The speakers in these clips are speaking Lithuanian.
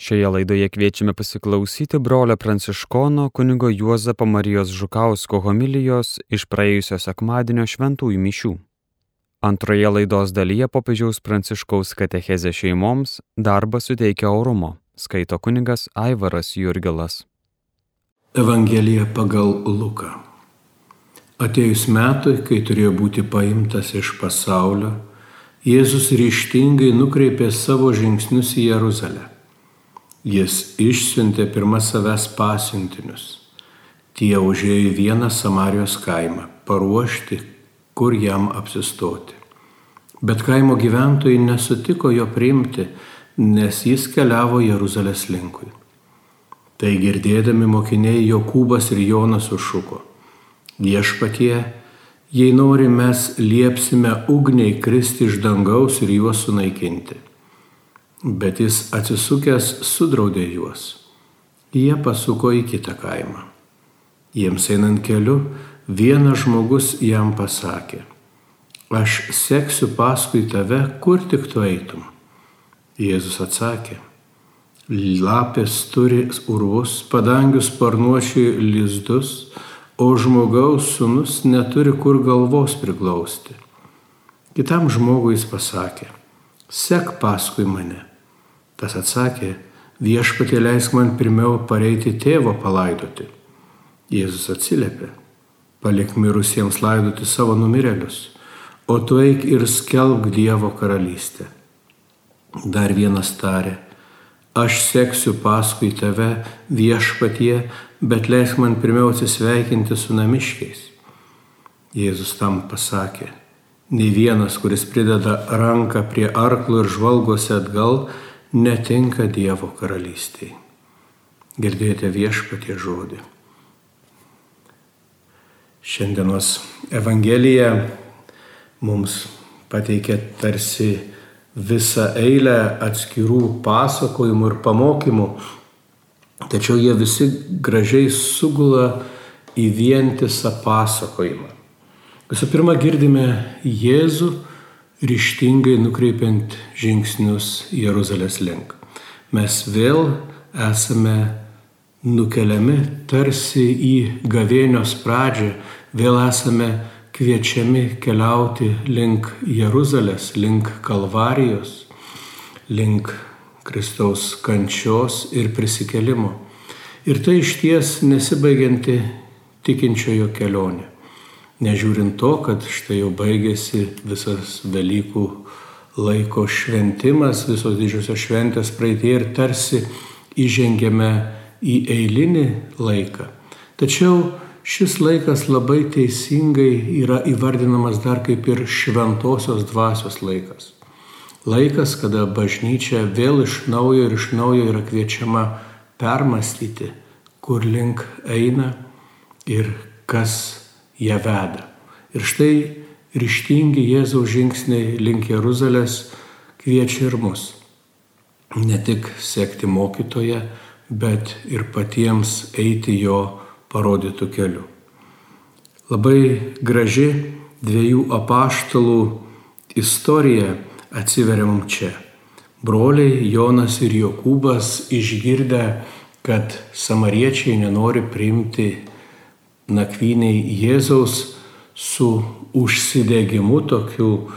Šioje laidoje kviečiame pasiklausyti brolio pranciškono kunigo Juozapo Marijos Žukausko homilijos iš praėjusio sekmadienio šventųjų mišių. Antroje laidos dalyje popiežiaus pranciškaus katechezė šeimoms darbą suteikia orumo, skaito kunigas Aivaras Jurgilas. Evangelija pagal Luką. Atėjus metui, kai turėjo būti paimtas iš pasaulio, Jėzus ryštingai nukreipė savo žingsnius į Jeruzalę Jis išsiuntė pirmą savęs pasiuntinius. Tie užėjo į vieną Samarijos kaimą, paruošti, kur jam apsistoti. Bet kaimo gyventojai nesutiko jo priimti, nes jis keliavo Jeruzalės linkui. Tai girdėdami mokiniai Jokūbas ir Jonas užšuko. Viešpatie, jei nori, mes liepsime ugniai kristi iš dangaus ir juos sunaikinti. Bet jis atsisukęs sudraudė juos. Jie pasuko į kitą kaimą. Jiems einant keliu, vienas žmogus jam pasakė, aš seksiu paskui tave, kur tik tu eitum. Jėzus atsakė, lapės turi urvus, padangius sparnuošiai lizdus, o žmogaus sunus neturi kur galvos priglausti. Kitam žmogui jis pasakė, sek paskui mane. Tas atsakė, viešpatė leisk man pirmiau pareiti tėvo palaidoti. Jėzus atsiliepė, palik mirusiems laidoti savo numirėlius, o tu eik ir skelbk Dievo karalystę. Dar vienas tarė, aš seksiu paskui tave viešpatie, bet leisk man pirmiau atsisveikinti su namiškiais. Jėzus tam pasakė, nei vienas, kuris prideda ranką prie arklo ir žvalgosi atgal, netinka Dievo karalystiai. Girdėjote viešpatie žodį. Šiandienos Evangelija mums pateikia tarsi visą eilę atskirų pasakojimų ir pamokymų, tačiau jie visi gražiai sugula į vientisą pasakojimą. Visų pirma, girdime Jėzų ryštingai nukreipiant žingsnius Jeruzalės link. Mes vėl esame nukeliami tarsi į gavėnios pradžią, vėl esame kviečiami keliauti link Jeruzalės, link Kalvarijos, link Kristaus kančios ir prisikelimo. Ir tai iš ties nesibaigianti tikinčiojo kelionė. Nežiūrint to, kad štai jau baigėsi visas Velykų laiko šventimas, visos didžiosios šventės praeitie ir tarsi įžengėme į eilinį laiką. Tačiau šis laikas labai teisingai yra įvardinamas dar kaip ir šventosios dvasios laikas. Laikas, kada bažnyčia vėl iš naujo ir iš naujo yra kviečiama permastyti, kur link eina ir kas ją veda. Ir štai ryštingi Jėzaus žingsniai link Jeruzalės kviečia ir mus. Ne tik sekti mokytoje, bet ir patiems eiti jo parodytų keliu. Labai graži dviejų apaštalų istorija atsiveria mums čia. Broliai Jonas ir Jokūbas išgirdę, kad samariečiai nenori priimti nakvyniai Jėzaus su užsidegimu tokiu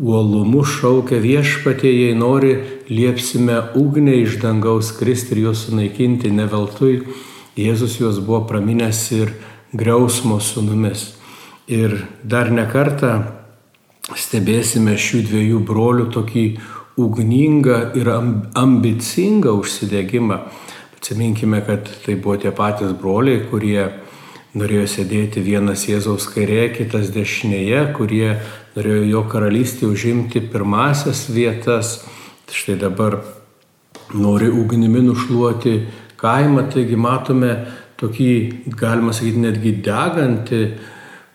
uolumu šaukia viešpatie, jei nori, liepsime ugnę iš dangaus kristi ir juos sunaikinti ne veltui. Jėzus juos buvo praminęs ir griausmo sunumis. Ir dar ne kartą stebėsime šių dviejų brolių tokį ugningą ir ambicingą užsidegimą. Atsiminkime, kad tai buvo tie patys broliai, kurie norėjo sėdėti vienas Jėzaus kairėje, kitas dešinėje, kurie norėjo jo karalystėje užimti pirmasias vietas. Štai dabar nori ugnimi nušluoti kaimą, taigi matome tokį, galima sakyti, netgi degantį,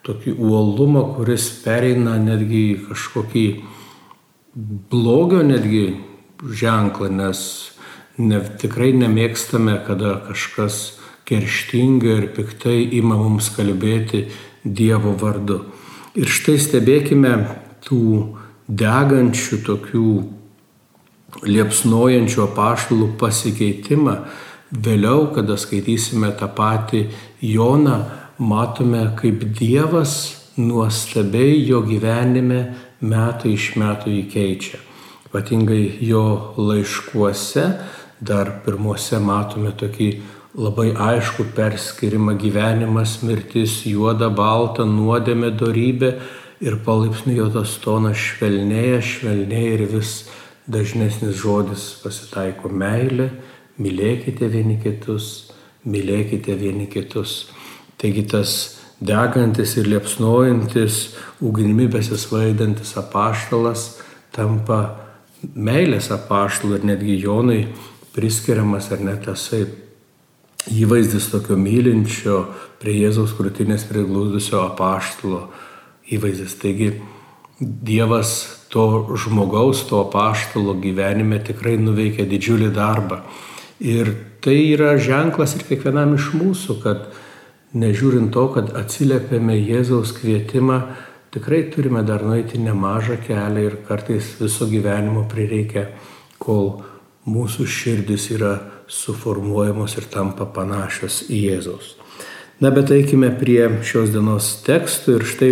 tokį uolumą, kuris pereina netgi kažkokį blogio netgi ženklą, nes ne, tikrai nemėgstame, kada kažkas kerštingai ir piktai ima mums kalbėti Dievo vardu. Ir štai stebėkime tų degančių tokių liepsnojančių apaštalų pasikeitimą, vėliau, kada skaitysime tą patį Joną, matome, kaip Dievas nuostabiai jo gyvenime metų iš metų įkeičia. Ypatingai jo laiškuose, dar pirmuose matome tokį labai aišku perskirimą gyvenimas, mirtis, juoda, balta, nuodėmė, darybė ir palaipsniui jo tas tonas švelnėja, švelnėja ir vis dažnesnis žodis pasitaiko meilė, mylėkite vieni kitus, mylėkite vieni kitus. Taigi tas degantis ir liepsnojantis, ugnimi besisvaidantis apaštalas tampa meilės apaštalu ir netgi Jonui priskiriamas ar net tasai įvaizdis tokio mylinčio prie Jėzaus krūtinės priglūdusio apaštalo įvaizdis. Taigi Dievas to žmogaus, to paštalo gyvenime tikrai nuveikia didžiulį darbą. Ir tai yra ženklas ir kiekvienam iš mūsų, kad nežiūrint to, kad atsiliepėme Jėzaus kvietimą, tikrai turime dar nueiti nemažą kelią ir kartais viso gyvenimo prireikia, kol mūsų širdis yra suformuojamos ir tampa panašios į Jėzaus. Na bet eikime prie šios dienos tekstų ir štai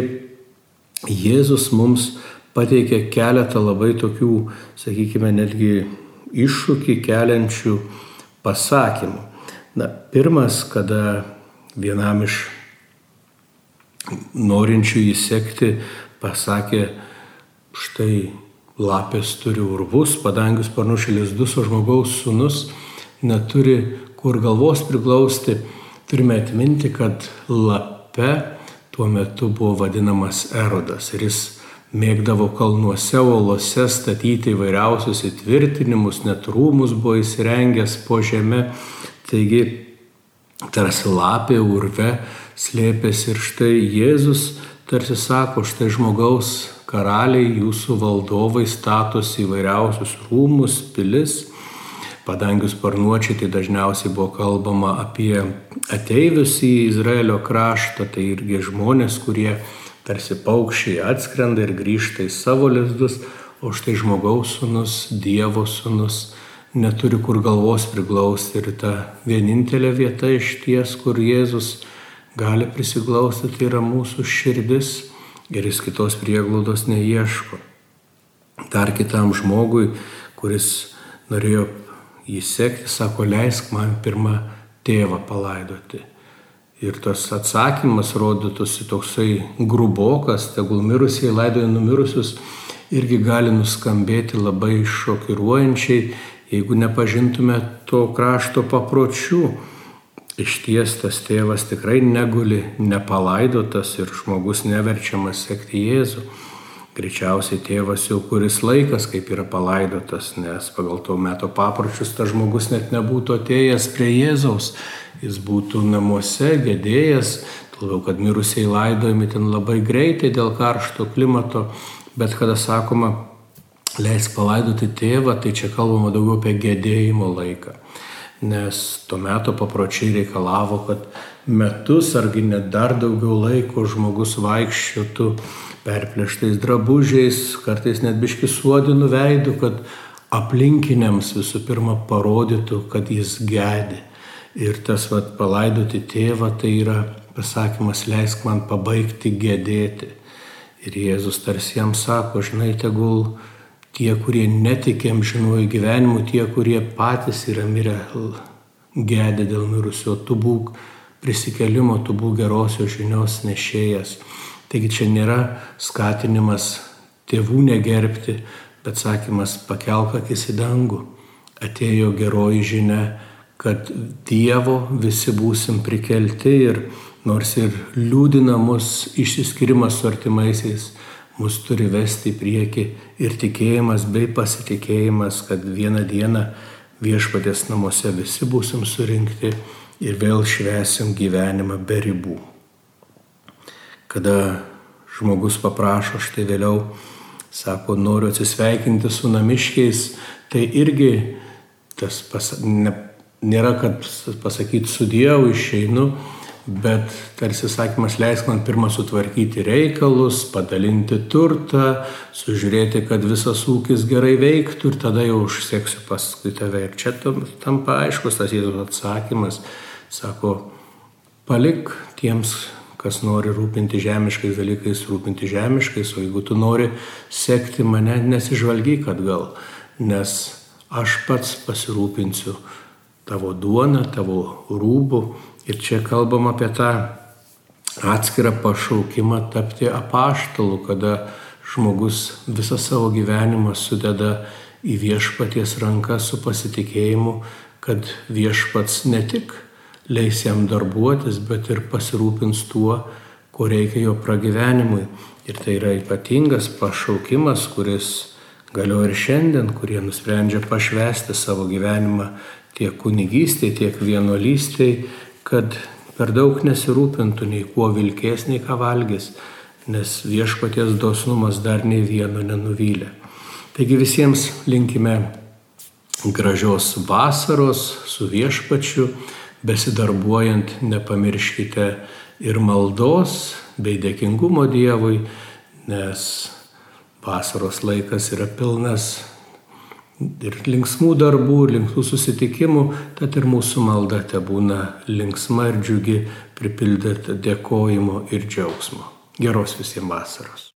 Jėzus mums pateikė keletą labai tokių, sakykime, netgi iššūkį keliančių pasakymų. Na, pirmas, kada vienam iš norinčių įsekti pasakė, štai lapės turi urvus, padangius parnušį lizdus, o žmogaus sunus neturi kur galvos priglausti, turime atminti, kad lape tuo metu buvo vadinamas erodas ir jis mėgdavo kalnuose, olose statyti įvairiausius įtvirtinimus, net rūmus buvo įsirengęs po žemę. Taigi, tarsi lapė urve slėpėsi ir štai Jėzus tarsi sako, štai žmogaus karaliai, jūsų valdovai statosi įvairiausius rūmus, pilis. Padangius sparnuočiai tai dažniausiai buvo kalbama apie ateivius į Izraelio kraštą, tai irgi žmonės, kurie tarsi paukščiai atskrenda ir grįžta į savo lizdus, o štai žmogaus sunus, Dievo sunus neturi kur galvos priglausti ir ta vienintelė vieta iš ties, kur Jėzus gali prisiglausti, tai yra mūsų širdis ir jis kitos prieglaudos neieško. Dar kitam žmogui, kuris norėjo jį sekti, sako, leisk man pirmą tėvą palaidoti. Ir tas atsakymas rodytųsi toksai grubokas, tegul mirusiai laidoja numirusius, irgi gali nuskambėti labai šokiruojančiai, jeigu nepažintume to krašto papročių. Iš ties tas tėvas tikrai neguli nepalaidotas ir žmogus neverčiamas sekti Jėzų. Greičiausiai tėvas jau kuris laikas kaip yra palaidotas, nes pagal to meto papročius tas žmogus net nebūtų atėjęs prie Jėzaus jis būtų namuose gedėjęs, labiau, kad mirusiai laidojami ten labai greitai dėl karšto klimato, bet kada sakoma, leis palaidoti tėvą, tai čia kalbama daugiau apie gedėjimo laiką. Nes tuo metu papročiai reikalavo, kad metus argi net dar daugiau laiko žmogus vaikščiotų perplėštais drabužiais, kartais net biški suodinų veidų, kad aplinkiniams visų pirma parodytų, kad jis gedi Ir tas vat, palaidoti tėvą tai yra pasakymas, leisk man pabaigti gedėti. Ir Jėzus tarsi jam sako, žinai, tegul tie, kurie netikėm žinuoju gyvenimu, tie, kurie patys yra mirę gedė dėl mirusio, tu būk prisikelimo, tu būk gerosios žinios nešėjas. Taigi čia nėra skatinimas tėvų negerbti, bet sakymas pakelk akis į dangų. Atėjo geroji žinia kad Dievo visi būsim prikelti ir nors ir liūdina mus išsiskirimas su artimaisiais, mus turi vesti į priekį ir tikėjimas bei pasitikėjimas, kad vieną dieną viešpatės namuose visi būsim surinkti ir vėl švesim gyvenimą be ribų. Kada žmogus paprašo štai vėliau, sako, noriu atsisveikinti su namiškiais, tai irgi tas pas, ne, nėra, kad pasakyti su Dievu išeinu, bet tarsi sakymas leisk man pirmą sutvarkyti reikalus, padalinti turtą, sužiūrėti, kad visas ūkis gerai veiktų ir tada jau užsieksiu paskui tave. Ir čia tampa aiškus tas Jėzus atsakymas, sako, palik tiems, kas nori rūpinti žemiškais dalykais, rūpinti žemiškais, o jeigu tu nori sekti mane, nesižvalgyk atgal, nes aš pats pasirūpinsiu tavo duoną, tavo rūbų Ir čia kalbam apie tą atskirą pašaukimą tapti apaštalu, kada žmogus visą savo gyvenimą sudeda į viešpaties ranką su pasitikėjimu, kad viešpats ne tik leis jam darbuotis, bet ir pasirūpins tuo, ko reikia jo pragyvenimui. Ir tai yra ypatingas pašaukimas, kuris galioja ir šiandien, kurie nusprendžia pašvesti savo gyvenimą tiek kunigystėje, tiek vienuolystėje kad per daug nesirūpintų nei kuo vilkės, nei ką valgys, nes viešpaties dosnumas dar nei vieno nenuvylė. Taigi visiems linkime gražios vasaros su viešpačiu, besidarbuojant nepamirškite ir maldos bei dėkingumo Dievui, nes vasaros laikas yra pilnas ir linksmų darbų, ir linksmų susitikimų, tad ir mūsų malda te būna linksma ir džiugi, pripildyta dėkojimo ir džiaugsmo. Geros visiems vasaros.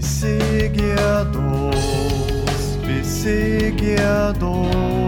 Visi gėdos, visi gėdos.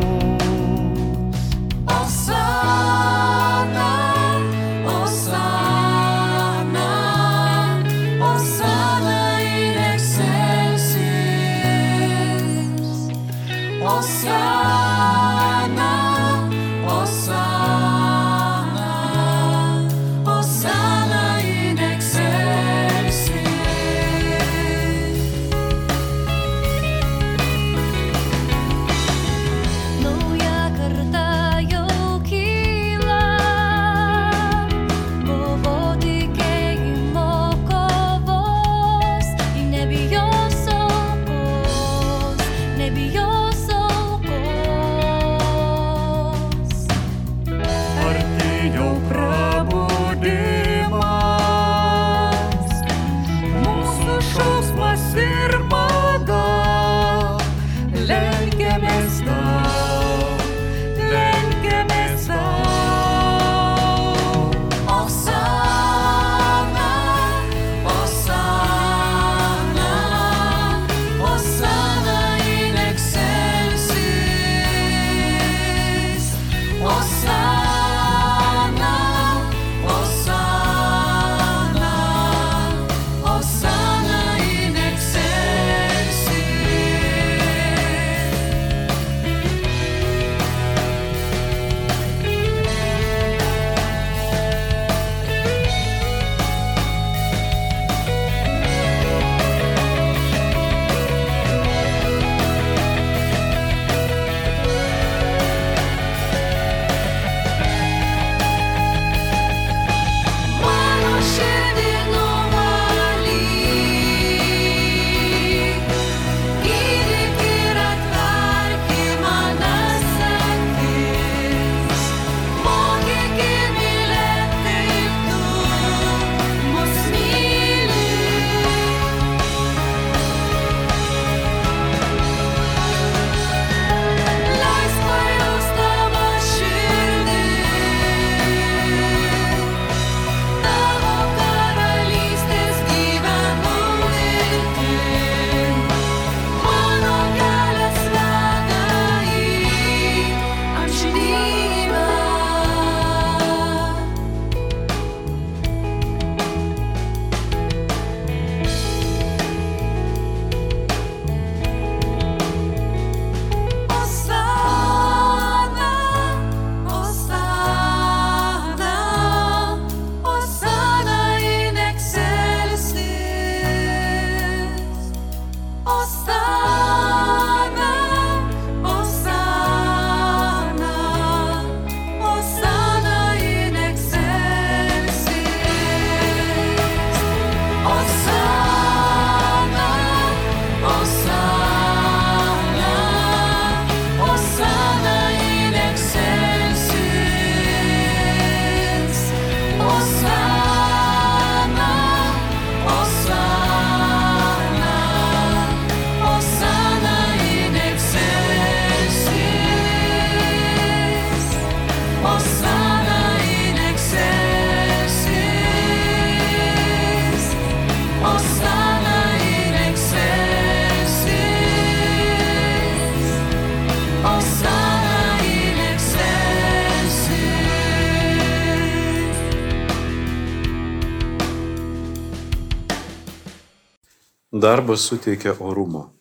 Darbas suteikia orumo.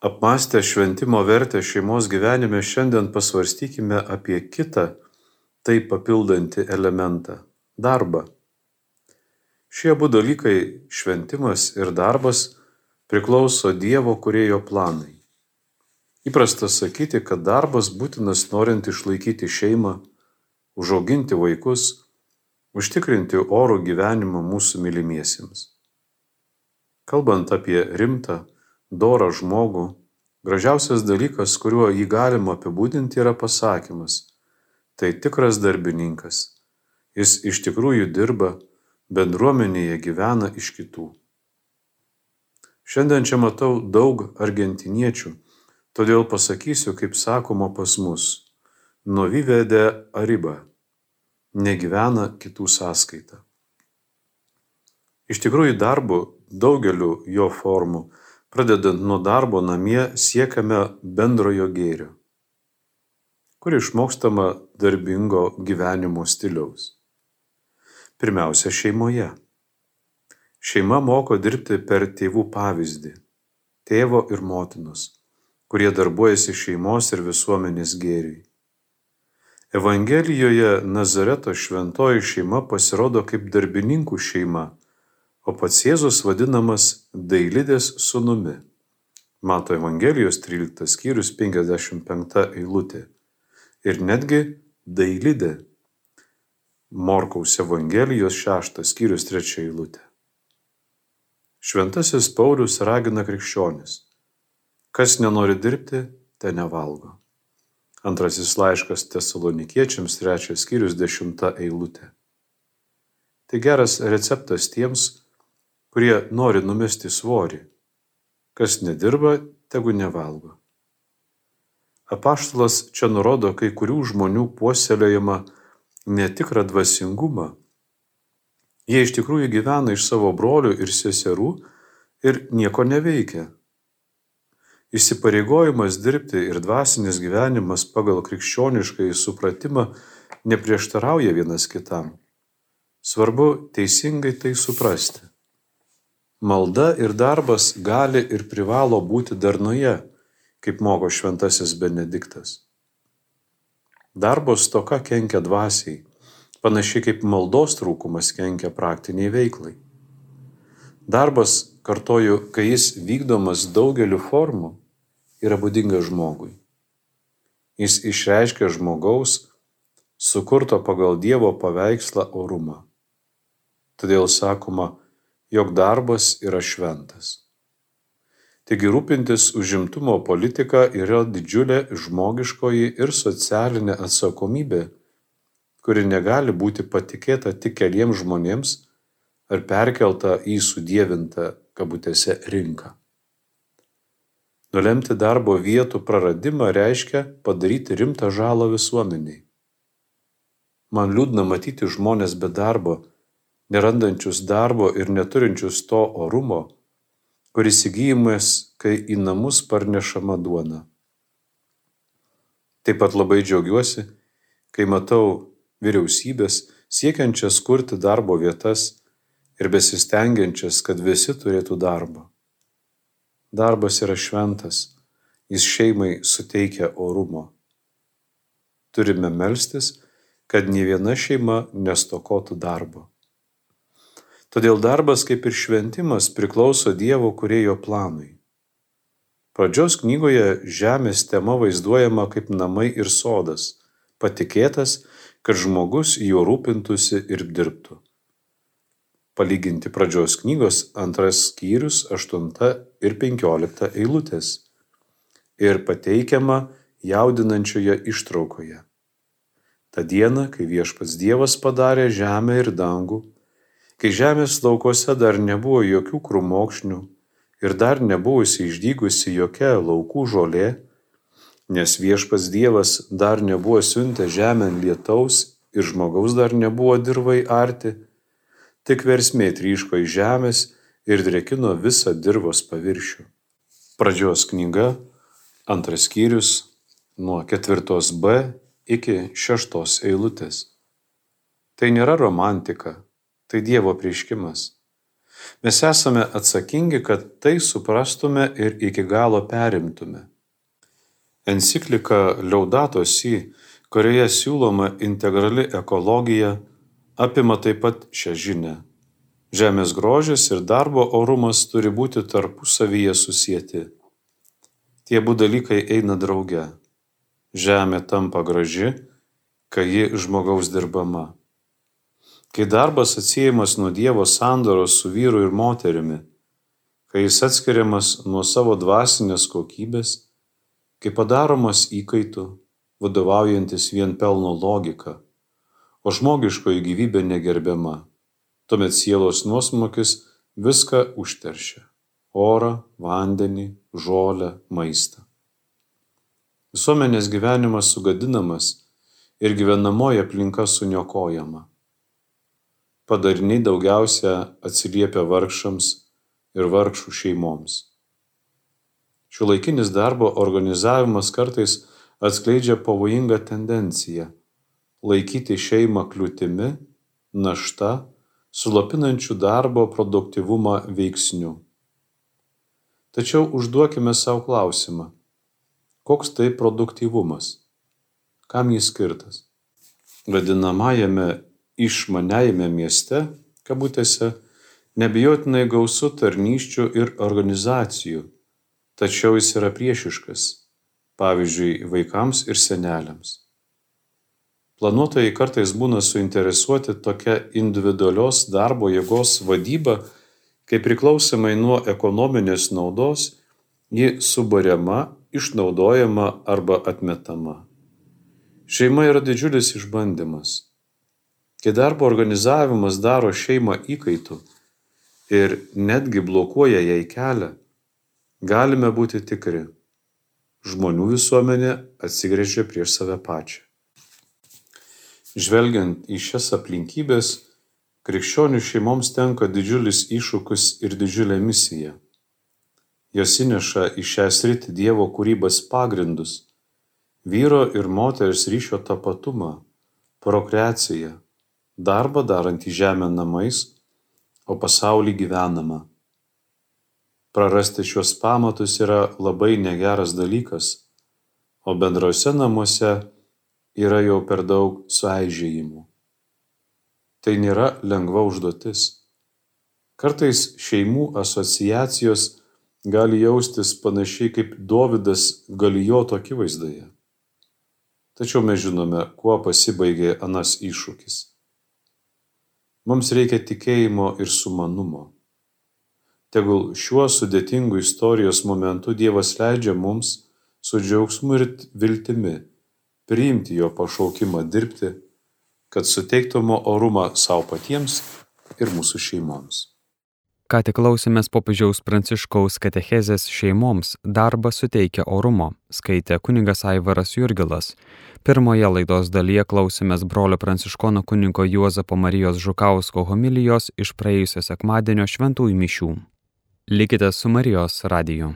Apmastę šventimo vertę šeimos gyvenime šiandien pasvarstykime apie kitą, tai papildantį elementą - darbą. Šie abu dalykai - šventimas ir darbas - priklauso Dievo kurėjo planai. Įprasta sakyti, kad darbas būtinas norint išlaikyti šeimą, užauginti vaikus, užtikrinti orų gyvenimą mūsų mylimiesiems. Kalbant apie rimtą, dorą žmogų, gražiausias dalykas, kuriuo jį galima apibūdinti, yra pasakymas - tai tikras darbininkas. Jis iš tikrųjų dirba, bendruomenėje gyvena iš kitų. Šiandien čia matau daug argentiniečių, todėl pasakysiu, kaip sakoma pas mus - nuvyvedė aribą - negyvena kitų sąskaita. Iš tikrųjų darbu daugeliu jo formų, pradedant nuo darbo namie siekiame bendrojo gėrio, kur išmokstama darbingo gyvenimo stiliaus. Pirmiausia, šeimoje. Šeima moko dirbti per tėvų pavyzdį - tėvo ir motinos, kurie darbuojasi šeimos ir visuomenės gėriui. Evangelijoje Nazareto šventoji šeima pasirodo kaip darbininkų šeima o pats Jėzus vadinamas dailidės sūnumi. Mato Evangelijos 13 skyrius 55 eilutė. Ir netgi dailidė. Morkaus Evangelijos 6 skyrius 3 eilutė. Šventasis Paulius ragina krikščionis. Kas nenori dirbti, te nevalgo. Antrasis laiškas tesalonikiečiams 3 skyrius 10 eilutė. Tai geras receptas tiems, kurie nori numesti svorį. Kas nedirba, tegu nevalgo. Apaštalas čia nurodo kai kurių žmonių puoselėjimą netikrą dvasingumą. Jie iš tikrųjų gyvena iš savo brolių ir seserų ir nieko neveikia. Įsipareigojimas dirbti ir dvasinis gyvenimas pagal krikščioniškai supratimą neprieštarauja vienas kitam. Svarbu teisingai tai suprasti. Malda ir darbas gali ir privalo būti darnoje, kaip moko šventasis Benediktas. Darbo stoka kenkia dvasiai, panašiai kaip maldos trūkumas kenkia praktiniai veiklai. Darbas, kartoju, kai jis vykdomas daugeliu formų, yra būdingas žmogui. Jis išreiškia žmogaus, sukurto pagal Dievo paveikslą orumą. Todėl sakoma, jog darbas yra šventas. Taigi rūpintis užimtumo politika yra didžiulė žmogiškoji ir socialinė atsakomybė, kuri negali būti patikėta tik keliems žmonėms ar perkelta į sudėvintą kabutėse rinką. Nulemti darbo vietų praradimą reiškia padaryti rimtą žalą visuomeniai. Man liūdna matyti žmonės be darbo nerandančius darbo ir neturinčius to orumo, kuris įgyjimas, kai į namus parnešama duona. Taip pat labai džiaugiuosi, kai matau vyriausybės siekiančias kurti darbo vietas ir besistengiančias, kad visi turėtų darbą. Darbas yra šventas, jis šeimai suteikia orumo. Turime melstis, kad ne viena šeima nestokotų darbo. Todėl darbas kaip ir šventimas priklauso Dievo kurėjo planui. Pradžios knygoje žemės tema vaizduojama kaip namai ir sodas, patikėtas, kad žmogus juo rūpintųsi ir dirbtų. Palyginti pradžios knygos antras skyrius 8 ir 15 eilutės ir pateikiama jaudinančioje ištraukoje. Ta diena, kai viešpats Dievas padarė žemę ir dangų, kai žemės laukuose dar nebuvo jokių krūmokšnių ir dar nebuvusi išdygusi jokia laukų žolė, nes viešpas Dievas dar nebuvo siuntę žemėn lietaus ir žmogaus dar nebuvo dirvai arti, tik versmė tryško iš žemės ir drekino visą dirvos paviršių. Pradžios knyga, antras skyrius, nuo ketvirtos B iki šeštos eilutės. Tai nėra romantika, tai Dievo prieškimas. Mes esame atsakingi, kad tai suprastume ir iki galo perimtume. Enciklika Liaudato Si, kurioje siūloma integrali ekologija, apima taip pat šią žinę. Žemės grožis ir darbo orumas turi būti tarpusavyje susijęti. Tie du dalykai eina drauge. Žemė tampa graži, kai ji žmogaus dirbama. Kai darbas atsiejamas nuo Dievo sandoros su vyru ir moterimi, kai jis atskiriamas nuo savo dvasinės kokybės, kai padaromas įkaitu, vadovaujantis vien pelno logika, o žmogiškoji gyvybė negerbiama, tuomet sielos nuosmukis viską užteršia - orą, vandenį, žolę, maistą. Visuomenės gyvenimas sugadinamas ir gyvenamoji aplinka suniokojama. Padariniai daugiausia atsiliepia vargšams ir vargšų šeimoms. Šiuolaikinis darbo organizavimas kartais atskleidžia pavojingą tendenciją laikyti šeimą kliūtimi, našta, sulapinančių darbo produktivumą veiksniu. Tačiau užduokime savo klausimą, koks tai produktyvumas, kam jis skirtas. Vadinamajame išmaniajame mieste, kabutėse, nebijotinai gausu tarnyščių ir organizacijų, tačiau jis yra priešiškas, pavyzdžiui, vaikams ir seneliams. Planuotojai kartais būna suinteresuoti tokia individualios darbo jėgos vadyba, kai priklausomai nuo ekonominės naudos ji subariama, išnaudojama arba atmetama. Šeima yra didžiulis išbandymas. Kai darbo organizavimas daro šeimą įkaitų ir netgi blokuoja jai kelią, galime būti tikri, žmonių visuomenė atsigrėžia prieš save pačią. Žvelgiant į šias aplinkybės, krikščionių šeimoms tenka didžiulis iššūkis ir didžiulė misija. Jos įneša į šią sritį Dievo kūrybos pagrindus - vyro ir moters ryšio tapatumą, prokreaciją, darbą darant į žemę namais, o pasaulį gyvenamą. Prarasti šios pamatus yra labai negeras dalykas, o bendrose namuose yra jau per daug suaižėjimų. Tai nėra lengva užduotis. Kartais šeimų asociacijos gali jaustis panašiai kaip Dovydas Galijoto akivaizdoje. Tačiau mes žinome, kuo pasibaigė anas iššūkis. Mums reikia tikėjimo ir sumanumo. Tegul šiuo sudėtingu istorijos momentu Dievas leidžia mums su džiaugsmu ir viltimi priimti jo pašaukimą dirbti, kad suteiktume orumą savo patiems ir mūsų šeimoms. Ką tik klausėmės popiežiaus pranciškaus katechezės šeimoms darbą suteikia orumo, skaitė kunigas Aivaras Jurgilas. Pirmoje laidos dalyje klausėmės brolio pranciškono kunigo Juozapo Marijos Žukausko homilijos iš praėjusio sekmadienio šventųjų mišių. Likite su Marijos radiju.